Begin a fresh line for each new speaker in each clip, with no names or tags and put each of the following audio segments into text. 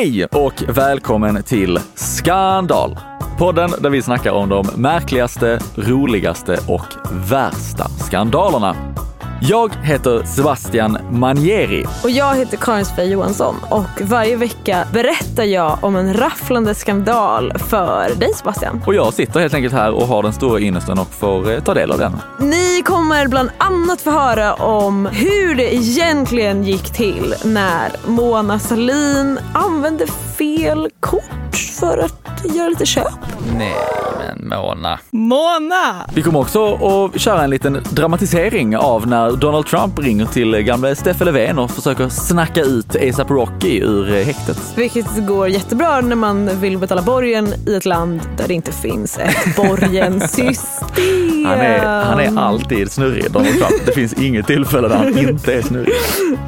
Hej och välkommen till Skandal! Podden där vi snackar om de märkligaste, roligaste och värsta skandalerna. Jag heter Sebastian Manieri.
Och jag heter Karin Svej Johansson och varje vecka berättar jag om en rafflande skandal för dig Sebastian.
Och jag sitter helt enkelt här och har den stora ynnesten och får eh, ta del av den.
Ni kommer bland annat få höra om hur det egentligen gick till när Mona Salin använde fel kort för att göra lite köp.
Nej men Mona.
Mona!
Vi kommer också att köra en liten dramatisering av när Donald Trump ringer till gamle Steffe Löfven och försöker snacka ut ASAP Rocky ur häktet.
Vilket går jättebra när man vill betala borgen i ett land där det inte finns ett borgensystem.
Han är, han är alltid snurrig, Donald Trump. Det finns inget tillfälle där han inte är snurrig.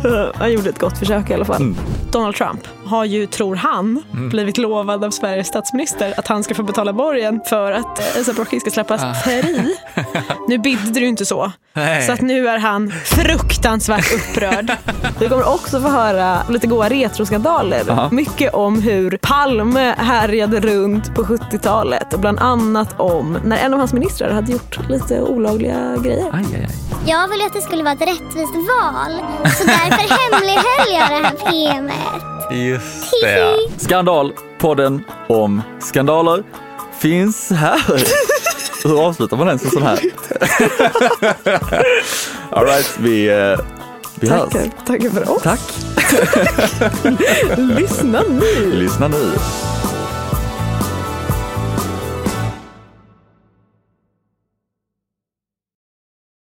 Han gjorde ett gott försök i alla fall.
Mm.
Donald Trump har ju, tror han, blivit lovad av Sveriges statsminister att han ska få betala borgen för att ASAP Rocky ska släppas fri. Nu bidde det ju inte så.
Ah. Nej.
Så att nu är han fruktansvärt upprörd. Vi kommer också få höra lite goa retroskandaler.
Aha.
Mycket om hur Palme härjade runt på 70-talet och bland annat om när en av hans ministrar hade gjort lite olagliga grejer.
Aj, aj, aj.
Jag ville att det skulle vara ett rättvist val. Så därför hemlighöll jag det här PMet.
Just det. Skandal, podden om skandaler finns här. Hur avslutar man ens en sån här? All right, vi, eh, vi hörs.
Tackar, tackar för oss.
Tack.
Lyssna nu.
Lyssna nu.